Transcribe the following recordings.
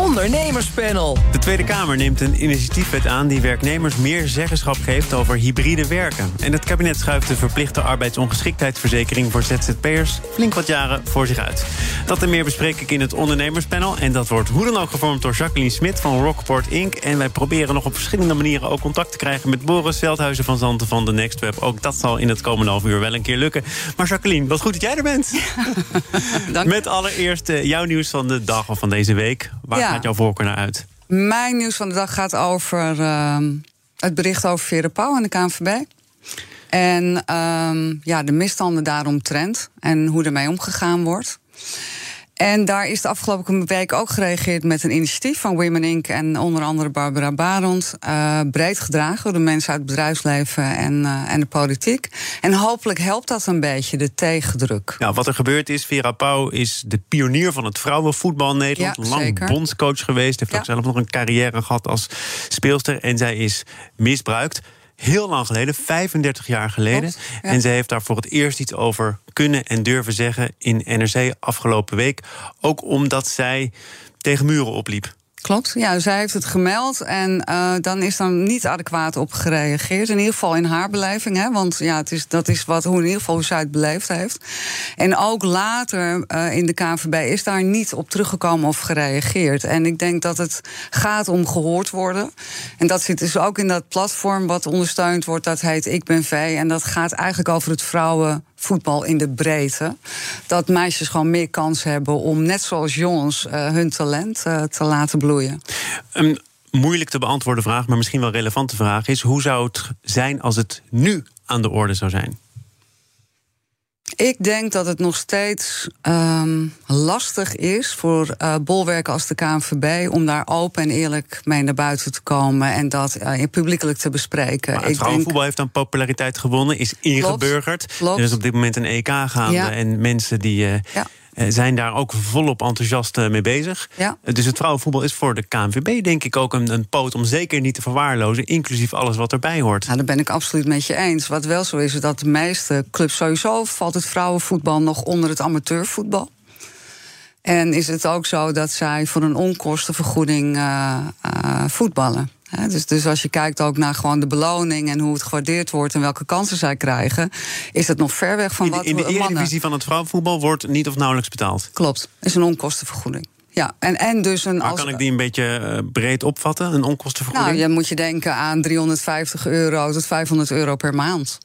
Ondernemerspanel. De Tweede Kamer neemt een initiatiefwet aan die werknemers meer zeggenschap geeft over hybride werken. En het kabinet schuift de verplichte arbeidsongeschiktheidsverzekering voor ZZP'ers flink wat jaren voor zich uit. Dat en meer bespreek ik in het ondernemerspanel. En dat wordt hoe dan ook gevormd door Jacqueline Smit van Rockport Inc. En wij proberen nog op verschillende manieren ook contact te krijgen met Boris Veldhuizen van Zanten van de Next Web. Ook dat zal in het komende half uur wel een keer lukken. Maar Jacqueline, wat goed dat jij er bent. Dank. Met allereerst eh, jouw nieuws van de dag of van deze week. Waar Ja. Gaat jouw voorkeur naar uit? Mijn nieuws van de dag gaat over ehm, het bericht over Vera Pauw en de KNVB. En ehm, ja, de misstanden daaromtrent en hoe ermee omgegaan wordt. En daar is de afgelopen week ook gereageerd met een initiatief van Women Inc. en onder andere Barbara Barond. eh, breed gedragen door de mensen uit het bedrijfsleven en, eh, en de politiek. En hopelijk helpt dat een beetje, de tegendruk. Nou, wat er gebeurd is, Vera Pauw is de pionier van het vrouwenvoetbal in Nederland. Ja, Lang zeker. bondscoach geweest. Heeft Ja. ook zelf nog een carrière gehad als speelster. En zij is misbruikt. Heel lang geleden, 35 jaar geleden. Klopt, ja. En zij heeft daar voor het eerst iets over kunnen en durven zeggen in NRC afgelopen week. Ook omdat zij tegen muren opliep. Klopt, ja, zij heeft het gemeld en eh, dan is er niet adequaat op gereageerd. In ieder geval in haar beleving, hè, want ja, het is, dat is wat, hoe in ieder geval hoe zij het beleefd heeft. En ook later eh, in de KNVB is daar niet op teruggekomen of gereageerd. En ik denk dat het gaat om gehoord worden. En dat zit dus ook in dat platform wat ondersteund wordt, dat heet Ik Ben V. En dat gaat eigenlijk over het vrouwenvoetbal in de breedte. Dat meisjes gewoon meer kans hebben om, net zoals jongens, eh, hun talent eh, te laten bloeien. Een moeilijk te beantwoorden vraag, maar misschien wel relevante vraag is: hoe zou het zijn als het nu aan de orde zou zijn? Ik denk dat het nog steeds ehm, lastig is voor eh, bolwerken als de KNVB om daar open en eerlijk mee naar buiten te komen en dat eh, publiekelijk te bespreken. Maar het vrouwenvoetbal heeft dan populariteit gewonnen, is ingeburgerd. Klopt. Er is op dit moment een EK gaande Ja. en mensen die eh, Ja. Eh, zijn daar ook volop enthousiast eh, mee bezig. Ja. Eh, Dus het vrouwenvoetbal is voor de KNVB denk ik ook een, een poot om zeker niet te verwaarlozen, inclusief alles wat erbij hoort. Nou, daar ben ik absoluut met je eens. Wat wel zo is, is dat de meeste clubs sowieso valt het vrouwenvoetbal nog onder het amateurvoetbal. En is het ook zo dat zij voor een onkostenvergoeding voetballen. Dus, dus als je kijkt ook naar gewoon de beloning en hoe het gewaardeerd wordt en welke kansen zij krijgen, is het nog ver weg van In de, wat in de we- mannen. eredivisie van het vrouwenvoetbal wordt niet of nauwelijks betaald. Klopt, is een onkostenvergoeding. Ja, en, en dus een. Maar als- kan ik die een beetje eh, breed opvatten, een onkostenvergoeding? nou, je moet je denken aan 350 euro tot 500 euro per maand.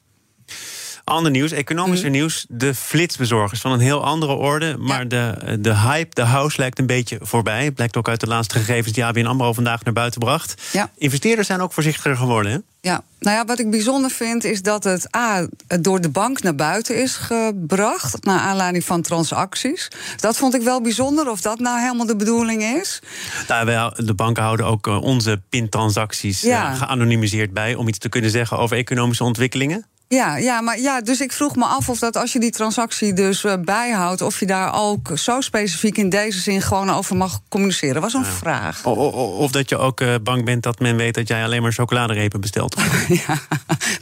Ander nieuws, economischer Mhm. nieuws. De flitsbezorgers van een heel andere orde. Maar de, de hype, de house lijkt een beetje voorbij. Blijkt ook uit de laatste gegevens die ABN AMRO vandaag naar buiten bracht. Ja. Investeerders zijn ook voorzichtiger geworden. Hè? Ja, nou ja, wat ik bijzonder vind is dat het A, door de bank naar buiten is gebracht. Naar aanleiding van transacties. Dat vond ik wel bijzonder, of dat nou helemaal de bedoeling is. Nou, wij- de banken houden ook eh, onze pintransacties Ja. eh, geanonimiseerd bij. om iets te kunnen zeggen over economische ontwikkelingen. Ja, ja, maar ja, dus ik vroeg me af of dat als je die transactie dus eh, bijhoudt, of je daar ook zo specifiek in deze zin gewoon over mag communiceren. Was een vraag. O- o- o- Of dat je ook eh, bang bent dat men weet dat jij alleen maar chocoladerepen bestelt. ja,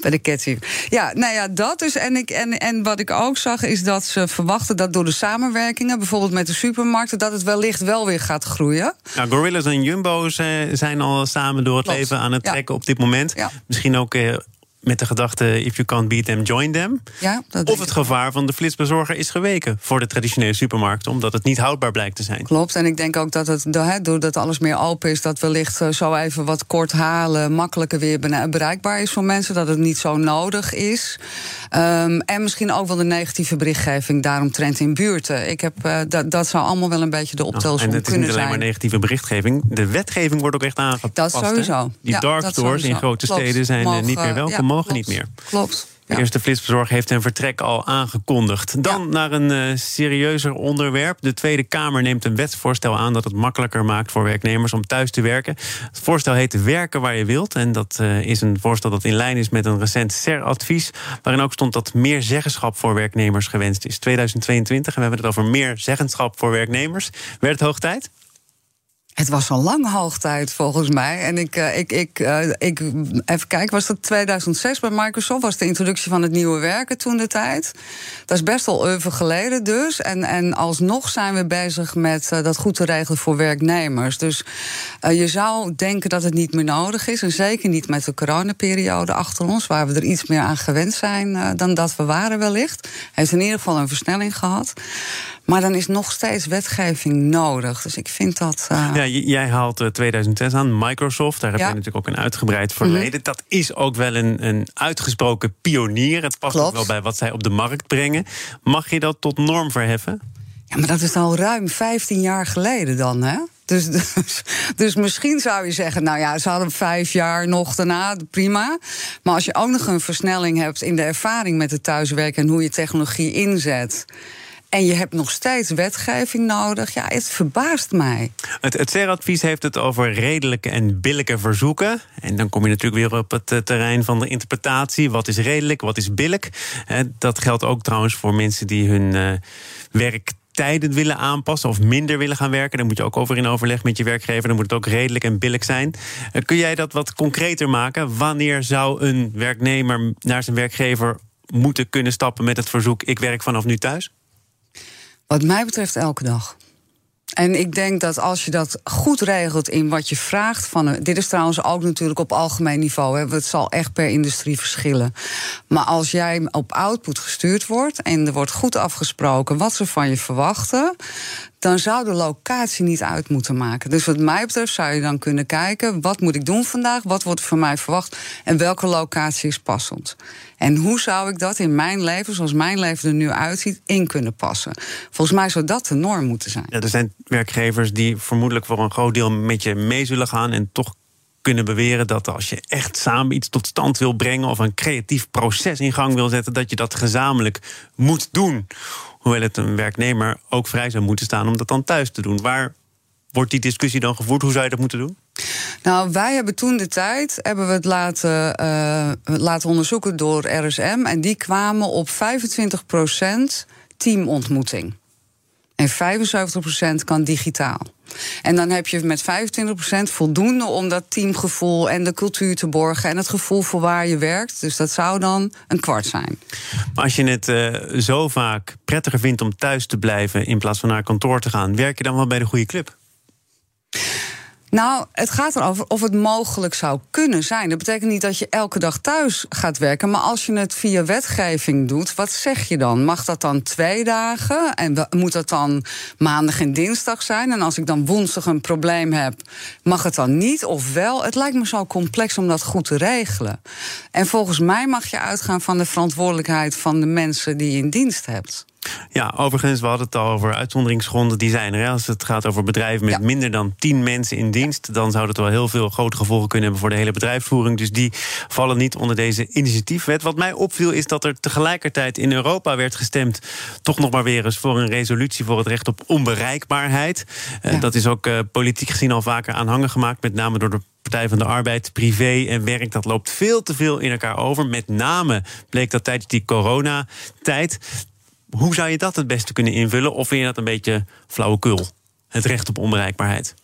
bij de ketting. Ja, nou ja, dat dus. En, ik, en, en wat ik ook zag is dat ze verwachten dat door de samenwerkingen, bijvoorbeeld met de supermarkten, dat het wellicht wel weer gaat groeien. Nou, Gorillas en Jumbo's zijn al samen door het Klopt. leven aan het Ja. trekken op dit moment. Ja. Misschien ook eh, met de gedachte: if you can't beat them, join them. Ja, dat Of het gevaar van de flitsbezorger is geweken voor de traditionele supermarkten, omdat het niet houdbaar blijkt te zijn. Klopt, en ik denk ook dat het, doordat alles meer open is, dat wellicht eh, zo even wat kort halen makkelijker weer bereikbaar is voor mensen, dat het niet zo nodig is. Ehm, en misschien ook wel de negatieve berichtgeving daaromtrent in buurten. Ik heb, eh, dat, dat zou allemaal wel een beetje de Nou, optelsom en het is kunnen niet alleen zijn. maar negatieve berichtgeving. De wetgeving wordt ook echt aangepast. Dat sowieso. Die Ja, dark stores in grote Klopt. steden zijn eh, Mogen, niet meer welkom, ja, mogen klopt. niet meer. Klopt. De eerste flitsbezorger heeft een vertrek al aangekondigd. Dan naar een eh, serieuzer onderwerp. De Tweede Kamer neemt een wetsvoorstel aan dat het makkelijker maakt voor werknemers om thuis te werken. Het voorstel heet Werken waar je wilt. En dat eh, is een voorstel dat in lijn is met een recent CER-advies. Waarin ook stond dat meer zeggenschap voor werknemers gewenst is. 2022 en we hebben het over meer zeggenschap voor werknemers. Werd het hoog tijd? Het was al lang hoog tijd volgens mij. En ik, uh, ik, ik, uh, ik, even kijken, was dat 2006 bij Microsoft? Was de introductie van het nieuwe werken toen de tijd? Dat is best wel even geleden dus. En, en alsnog zijn we bezig met uh, dat goed te regelen voor werknemers. Dus je zou denken dat het niet meer nodig is. En zeker niet met de coronaperiode achter ons, waar we er iets meer aan gewend zijn dan dat we waren wellicht. Heeft in ieder geval een versnelling gehad. Maar dan is nog steeds wetgeving nodig. Dus ik vind dat. Uh... Ja, jij haalt 2006 eh, aan, Microsoft. Daar heb je natuurlijk ook een uitgebreid verleden. Mhm. Dat is ook wel een, een uitgesproken pionier. Het past ook wel bij wat zij op de markt brengen. Mag je dat tot norm verheffen? Ja, maar dat is al ruim 15 jaar geleden dan, hè? Dus, dus, dus, misschien zou je zeggen, nou ja, ze hadden vijf jaar nog daarna, prima. Maar als je ook nog een versnelling hebt in de ervaring met het thuiswerken en hoe je technologie inzet. En je hebt nog steeds wetgeving nodig. Ja, het verbaast mij. Het, het CER-advies heeft het over redelijke en billijke verzoeken. En dan kom je natuurlijk weer op het eh, terrein van de interpretatie. Wat is redelijk, wat is billijk? Dat geldt ook trouwens voor mensen die hun uh, werk tijden willen aanpassen of minder willen gaan werken. Dan moet je ook over in overleg met je werkgever. Dan moet het ook redelijk en billig zijn. Eh, kun jij dat wat concreter maken? Wanneer zou een werknemer naar zijn werkgever moeten kunnen stappen met het verzoek: ik werk vanaf nu thuis? Wat mij betreft elke dag. En ik denk dat als je dat goed regelt in wat je vraagt van. Dit is trouwens ook natuurlijk op algemeen niveau. Hè, het zal echt per industrie verschillen. Maar als jij op output gestuurd wordt en er wordt goed afgesproken wat ze van je verwachten, dan zou de locatie niet uit moeten maken. Dus wat mij betreft zou je dan kunnen kijken: wat moet ik doen vandaag? Wat wordt van mij verwacht? En welke locatie is passend? En hoe zou ik dat in mijn leven, zoals mijn leven er nu uitziet, in kunnen passen? Volgens mij zou dat de norm moeten zijn. Er zijn werkgevers die vermoedelijk voor een groot deel met je mee zullen gaan en toch kunnen beweren dat als je echt samen iets tot stand wil brengen of een creatief proces in gang wil zetten, dat je dat gezamenlijk moet doen. Hoewel het een werknemer ook vrij zou moeten staan om dat dan thuis te doen. Waar wordt die discussie dan gevoerd? Hoe zou je dat moeten doen? Nou, wij hebben toen de tijd hebben we het laten, uh, laten onderzoeken door RSM. En die kwamen op 25% teamontmoeting. En 75% kan digitaal. En dan heb je met 25% voldoende om dat teamgevoel en de cultuur te borgen en het gevoel voor waar je werkt. Dus dat zou dan een kwart zijn. Maar als je het uh, zo vaak prettiger vindt om thuis te blijven in plaats van naar kantoor te gaan, werk je dan wel bij de goede club? Nou, het gaat erover of het mogelijk zou kunnen zijn. Dat betekent niet dat je elke dag thuis gaat werken. Maar als je het via wetgeving doet, wat zeg je dan? Mag dat dan twee dagen? En moet dat dan maandag en dinsdag zijn? En als ik dan woensdag een probleem heb, mag het dan niet? Of wel? Het lijkt me zo complex om dat goed te regelen. En volgens mij mag je uitgaan van de verantwoordelijkheid van de mensen die je in dienst hebt. Ja, overigens, we hadden het al over uitzonderingsgronden. Die zijn er. Als het gaat over bedrijven met minder dan 10 mensen in dienst, dan zou dat wel heel veel grote gevolgen kunnen hebben voor de hele bedrijfsvoering. Dus die vallen niet onder deze initiatiefwet. Wat mij opviel is dat er tegelijkertijd in Europa werd gestemd, toch nog maar weer eens voor een resolutie voor het recht op onbereikbaarheid. Eh, dat is ook uh, politiek gezien al vaker aanhangen gemaakt, met name door de Partij van de Arbeid, privé en werk, dat loopt veel te veel in elkaar over. Met name bleek dat tijdens die coronatijd. Hoe zou je dat het beste kunnen invullen? Of vind je dat een beetje flauwekul? Het recht op onbereikbaarheid?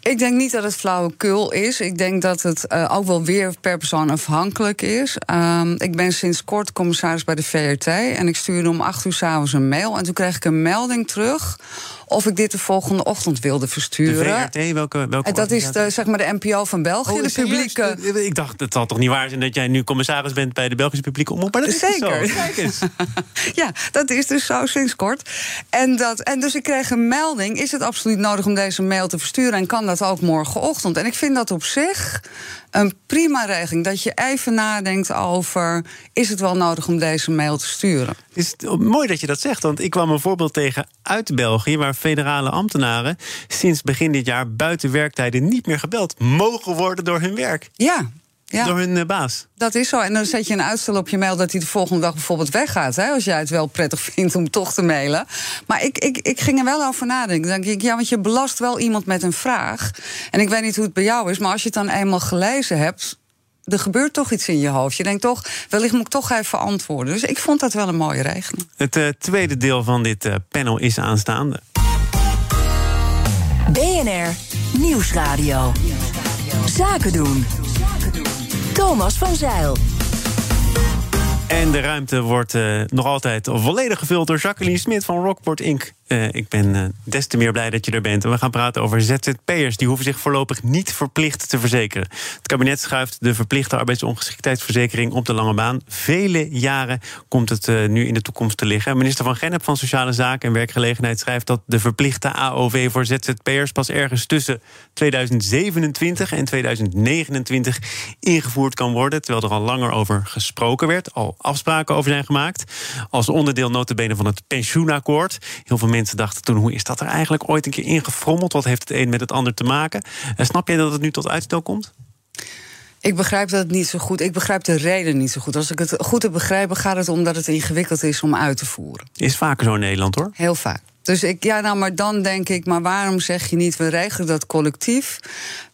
Ik denk niet dat het flauwekul is. Ik denk dat het uh, ook wel weer per persoon afhankelijk is. Uh, ik ben sinds kort commissaris bij de VRT. En ik stuurde om acht uur s'avonds een mail. En toen kreeg ik een melding terug of ik dit de volgende ochtend wilde versturen. De VRT, welke, welke Dat is de, zeg maar de NPO van België, oh, de publieke... Ik dacht, het zal toch niet waar zijn dat jij nu commissaris bent... bij de Belgische publieke omroep, maar dat is Zeker. zo. Kijk eens. ja, dat is dus zo sinds kort. En, dat, en dus ik kreeg een melding. Is het absoluut nodig om deze mail te versturen? En kan dat ook morgenochtend? En ik vind dat op zich een prima regeling. Dat je even nadenkt over: is het wel nodig om deze mail te sturen? Is het mooi dat je dat zegt, want ik kwam een voorbeeld tegen uit België, waar federale ambtenaren sinds begin dit jaar buiten werktijden niet meer gebeld mogen worden door hun werk. Ja, ja. Door hun eh, baas. Dat is zo. En dan zet je een uitstel op je mail dat hij de volgende dag bijvoorbeeld weggaat. Hè, als jij het wel prettig vindt om toch te mailen. Maar ik, ik, ik ging er wel over nadenken. Dan denk ik, ja, want je belast wel iemand met een vraag. En ik weet niet hoe het bij jou is, maar als je het dan eenmaal gelezen hebt. Er gebeurt toch iets in je hoofd. Je denkt toch, wellicht moet ik toch even antwoorden. Dus ik vond dat wel een mooie regeling. Het uh, tweede deel van dit uh, panel is aanstaande. BNR Nieuwsradio. Zaken doen. Thomas van Zeil. En de ruimte wordt uh, nog altijd volledig gevuld door Jacqueline Smit van Rockport Inc. Uh, ik ben uh, des te meer blij dat je er bent. En we gaan praten over ZZP'ers. Die hoeven zich voorlopig niet verplicht te verzekeren. Het kabinet schuift de verplichte arbeidsongeschiktheidsverzekering op de lange baan. Vele jaren komt het uh, nu in de toekomst te liggen. Minister van Gennep van Sociale Zaken en Werkgelegenheid schrijft dat de verplichte AOV voor ZZP'ers pas ergens tussen 2027 en 2029 ingevoerd kan worden. Terwijl er al langer over gesproken werd, al afspraken over zijn gemaakt. Als onderdeel notabene van het pensioenakkoord. Heel veel mensen dachten toen, hoe is dat er eigenlijk ooit een keer ingefrommeld? Wat heeft het een met het ander te maken? En snap jij dat het nu tot uitstel komt? Ik begrijp dat niet zo goed. Ik begrijp de reden niet zo goed. Als ik het goed heb begrepen, gaat het om dat het ingewikkeld is om uit te voeren. Is vaker zo in Nederland hoor. Heel vaak. Dus ik, ja, nou, maar dan denk ik, maar waarom zeg je niet, we regelen dat collectief?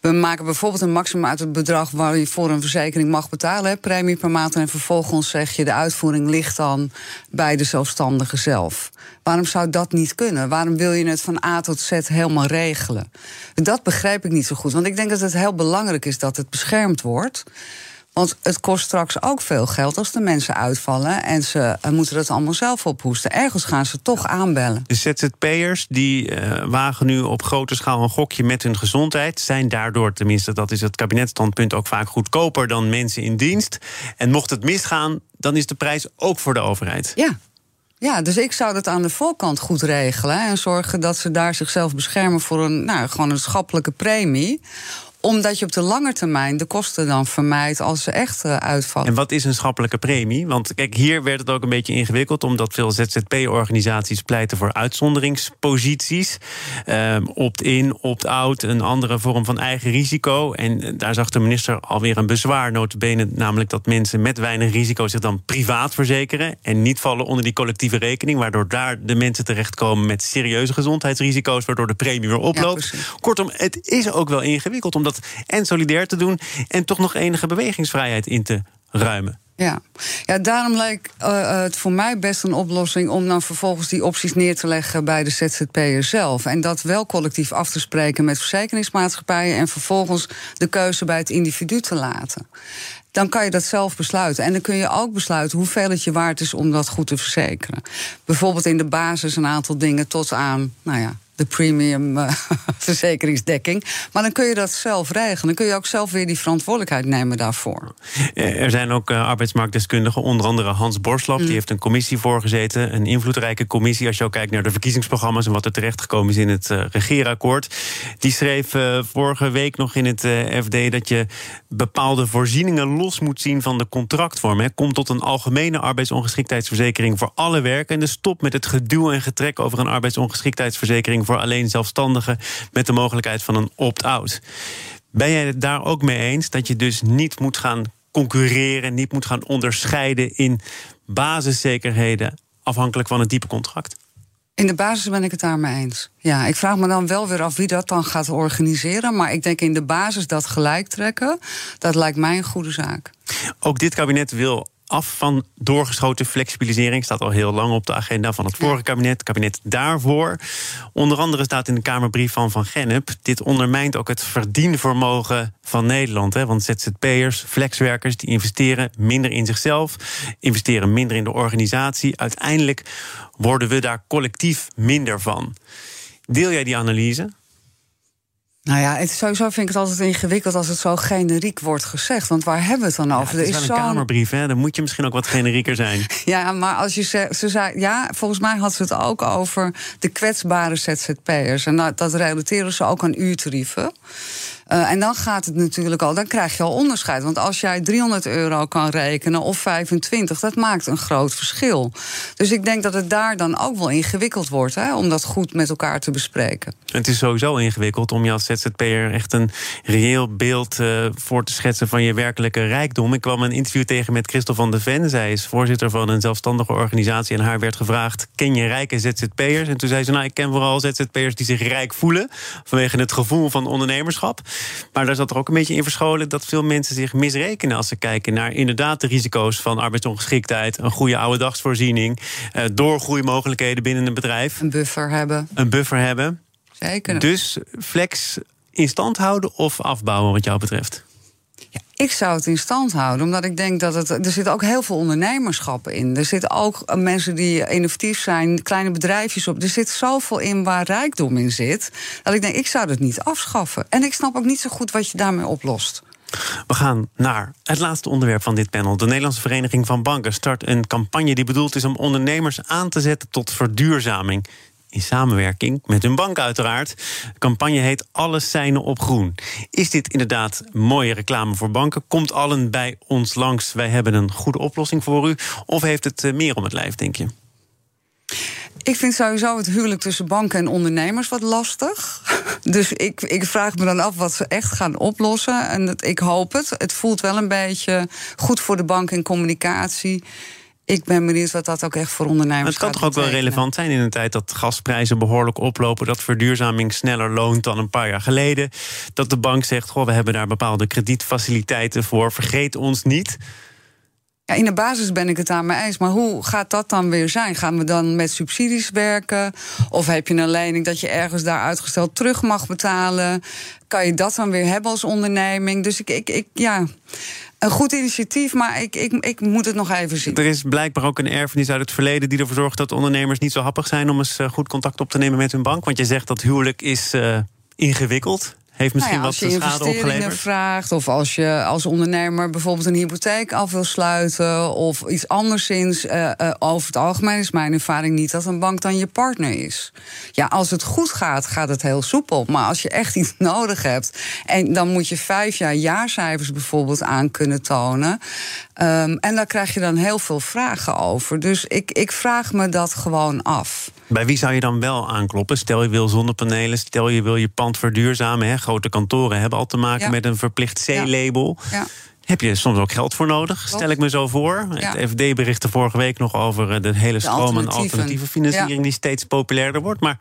We maken bijvoorbeeld een maximum uit het bedrag waar je voor een verzekering mag betalen, premie per maand. En vervolgens zeg je, de uitvoering ligt dan bij de zelfstandige zelf. Waarom zou dat niet kunnen? Waarom wil je het van A tot Z helemaal regelen? Dat begrijp ik niet zo goed. Want ik denk dat het heel belangrijk is dat het beschermd wordt. Want het kost straks ook veel geld als de mensen uitvallen en ze uh, moeten dat allemaal zelf ophoesten. Ergens gaan ze toch aanbellen. De ZZP'ers die uh, wagen nu op grote schaal een gokje met hun gezondheid, zijn daardoor, tenminste dat is het kabinetstandpunt, ook vaak goedkoper dan mensen in dienst. En mocht het misgaan, dan is de prijs ook voor de overheid. Ja. Ja, dus ik zou dat aan de voorkant goed regelen. En zorgen dat ze daar zichzelf beschermen voor een, nou, gewoon een schappelijke premie omdat je op de lange termijn de kosten dan vermijdt als ze echt uh, uitvallen. En wat is een schappelijke premie? Want kijk, hier werd het ook een beetje ingewikkeld, omdat veel ZZP-organisaties pleiten voor uitzonderingsposities. Um, opt-in, opt-out, een andere vorm van eigen risico. En daar zag de minister alweer een bezwaar, notabene, namelijk dat mensen met weinig risico zich dan privaat verzekeren en niet vallen onder die collectieve rekening, waardoor daar de mensen terechtkomen met serieuze gezondheidsrisico's, waardoor de premie weer oploopt. Ja, Kortom, het is ook wel ingewikkeld om en solidair te doen en toch nog enige bewegingsvrijheid in te ruimen. Ja. ja, daarom lijkt uh, het voor mij best een oplossing om dan vervolgens die opties neer te leggen bij de ZZP'er zelf. En dat wel collectief af te spreken met verzekeringsmaatschappijen en vervolgens de keuze bij het individu te laten. Dan kan je dat zelf besluiten. En dan kun je ook besluiten hoeveel het je waard is om dat goed te verzekeren. Bijvoorbeeld in de basis een aantal dingen tot aan, nou ja, de premium uh, verzekeringsdekking. Maar dan kun je dat zelf regelen. Dan kun je ook zelf weer die verantwoordelijkheid nemen daarvoor. Er zijn ook uh, arbeidsmarktdeskundigen, onder andere Hans Borslap. Die mm. heeft een commissie voorgezeten, een invloedrijke commissie. Als je ook kijkt naar de verkiezingsprogramma's en wat er terechtgekomen is in het uh, regeerakkoord. Die schreef vorige week nog in het FD dat je bepaalde voorzieningen los moet zien van de contractvorm. Hè. Kom tot een algemene arbeidsongeschiktheidsverzekering voor alle werkenden. Stop met het geduw en getrek over een arbeidsongeschiktheidsverzekering voor alleen zelfstandigen met de mogelijkheid van een opt-out. Ben jij het daar ook mee eens dat je dus niet moet gaan concurreren, niet moet gaan onderscheiden in basiszekerheden afhankelijk van het type contract? In de basis ben ik het daarmee eens. Ja, ik vraag me dan wel weer af wie dat dan gaat organiseren. Maar ik denk in de basis dat gelijk trekken, dat lijkt mij een goede zaak. Ook dit kabinet wil af van doorgeschoten flexibilisering. Staat al heel lang op de agenda van het vorige kabinet. Het kabinet daarvoor. Onder andere staat in de Kamerbrief van Van Gennep... dit ondermijnt ook het verdienvermogen van Nederland. Hè? Want ZZP'ers, flexwerkers, die investeren minder in zichzelf... investeren minder in de organisatie. Uiteindelijk worden we daar collectief minder van. Deel jij die analyse? Nou ja, het, sowieso vind ik het altijd ingewikkeld als het zo generiek wordt gezegd. Want waar hebben we het dan over? het is, is wel een kamerbrief, hè? Dan moet je misschien ook wat generieker zijn. ja, maar als je zegt, ze zei, ja, volgens mij had ze het ook over de kwetsbare ZZP'ers. En dat, dat relateren ze ook aan uurtarieven. Uh, en dan gaat het natuurlijk al, dan krijg je al onderscheid. Want als jij 300 euro kan rekenen of 25, dat maakt een groot verschil. Dus ik denk dat het daar dan ook wel ingewikkeld wordt hè, om dat goed met elkaar te bespreken. Het is sowieso ingewikkeld om je als ZZP'er echt een reëel beeld uh, voor te schetsen van je werkelijke rijkdom. Ik kwam een interview tegen met Christel van de Ven. Zij is voorzitter van een zelfstandige organisatie. En haar werd gevraagd: ken je rijke ZZP'ers? En toen zei ze: Nou, ik ken vooral ZZP'ers die zich rijk voelen vanwege het gevoel van ondernemerschap. Maar daar zat er ook een beetje in verscholen dat veel mensen zich misrekenen als ze kijken naar inderdaad de risico's van arbeidsongeschiktheid, een goede oude dagsvoorziening, eh, doorgroeimogelijkheden binnen een bedrijf. Een buffer hebben. Een buffer hebben. zeker. Dus flex in stand houden of afbouwen wat jou betreft? Ik zou het in stand houden, omdat ik denk dat het. Er zitten ook heel veel ondernemerschappen in. Er zitten ook eh, mensen die innovatief zijn, kleine bedrijfjes op. Er zit zoveel in waar rijkdom in zit. Dat ik denk, ik zou het niet afschaffen. En ik snap ook niet zo goed wat je daarmee oplost. We gaan naar het laatste onderwerp van dit panel. De Nederlandse Vereniging van Banken start een campagne die bedoeld is om ondernemers aan te zetten tot verduurzaming in samenwerking met hun bank uiteraard. De campagne heet Alles zijn op groen. Is dit inderdaad mooie reclame voor banken? Komt allen bij ons langs, wij hebben een goede oplossing voor u? Of heeft het eh, meer om het lijf, denk je? Ik vind sowieso het huwelijk tussen banken en ondernemers wat lastig. Dus ik, ik vraag me dan af wat ze echt gaan oplossen. En ik hoop het. Het voelt wel een beetje goed voor de bank in communicatie ik ben benieuwd wat dat ook echt voor ondernemers maar Het kan toch ook wel relevant zijn in een tijd dat gasprijzen behoorlijk oplopen, dat verduurzaming sneller loont dan een paar jaar geleden. Dat de bank zegt: Goh, we hebben daar bepaalde kredietfaciliteiten voor, vergeet ons niet. Ja, in de basis ben ik het aan mijn eens. Maar hoe gaat dat dan weer zijn? Gaan we dan met subsidies werken? Of heb je een lening dat je ergens daar uitgesteld terug mag betalen? Kan je dat dan weer hebben als onderneming? Dus ik, ik, ik ja een goed initiatief, maar ik, ik, ik moet het nog even zien. Er is blijkbaar ook een erfenis uit het verleden die ervoor zorgt dat ondernemers niet zo happig zijn om eens eh, goed contact op te nemen met hun bank. Want je zegt dat huwelijk is uh, ingewikkeld heeft misschien nou ja, wat schade opgeleverd. Als je investeringen vraagt, of als je als ondernemer bijvoorbeeld een hypotheek af wil sluiten, of iets anderszins. Uh, uh, over het algemeen is mijn ervaring niet dat een bank dan je partner is. Ja, als het goed gaat, gaat het heel soepel. Maar als je echt iets nodig hebt, en dan moet je vijf jaar jaarcijfers bijvoorbeeld aan kunnen tonen. Um, en daar krijg je dan heel veel vragen over. Dus ik, ik vraag me dat gewoon af. Bij wie zou je dan wel aankloppen? Stel je wil zonnepanelen, stel je wil je pand verduurzamen. Hè? Grote kantoren hebben al te maken met een verplicht C-label. Ja. Heb je soms ook geld voor nodig, stel ik me zo voor. Het FD berichtte vorige week nog over eh, de hele stroom aan alternatieve financiering... die steeds populairder wordt. Maar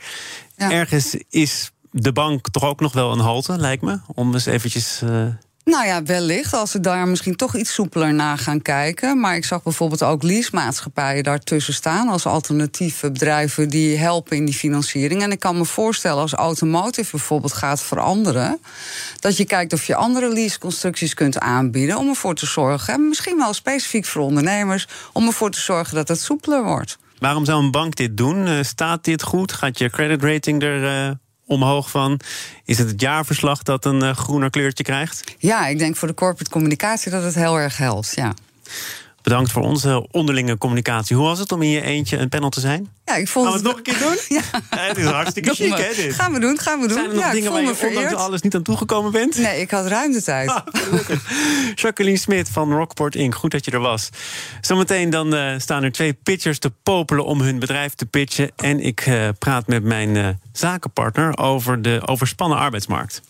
ergens is de bank toch ook nog wel een halte, lijkt me. Om eens eventjes uh, nou ja, wellicht. Als ze daar misschien toch iets soepeler naar gaan kijken. Maar ik zag bijvoorbeeld ook leasemaatschappijen daartussen staan. Als alternatieve bedrijven die helpen in die financiering. En ik kan me voorstellen als automotive bijvoorbeeld gaat veranderen. Dat je kijkt of je andere leaseconstructies kunt aanbieden. Om ervoor te zorgen, misschien wel specifiek voor ondernemers. Om ervoor te zorgen dat het soepeler wordt. Waarom zou een bank dit doen? Eh, staat dit goed? Gaat je credit rating er uh, omhoog van. Is het het jaarverslag dat een uh, groener kleurtje krijgt? Ja, ik denk voor de corporate communicatie dat het heel erg helpt. Ja. Bedankt voor onze onderlinge communicatie. Hoe was het om in je eentje een panel te zijn? Ja, ik vond Gaan we het, nog een keer doen? ja. Het is hartstikke chic, hè, dit? Gaan we doen, gaan we doen. Zijn er nog ja, dingen waar je ondanks alles niet aan toegekomen bent? Nee, ik had ruim de tijd. Ah, Jacqueline Smit van Rockport Inc., goed dat je er was. Zometeen dan uh, staan er twee pitchers te popelen om hun bedrijf te pitchen. En ik uh, praat met mijn uh, zakenpartner over de overspannen arbeidsmarkt.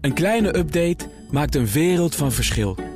Een kleine update maakt een wereld van verschil.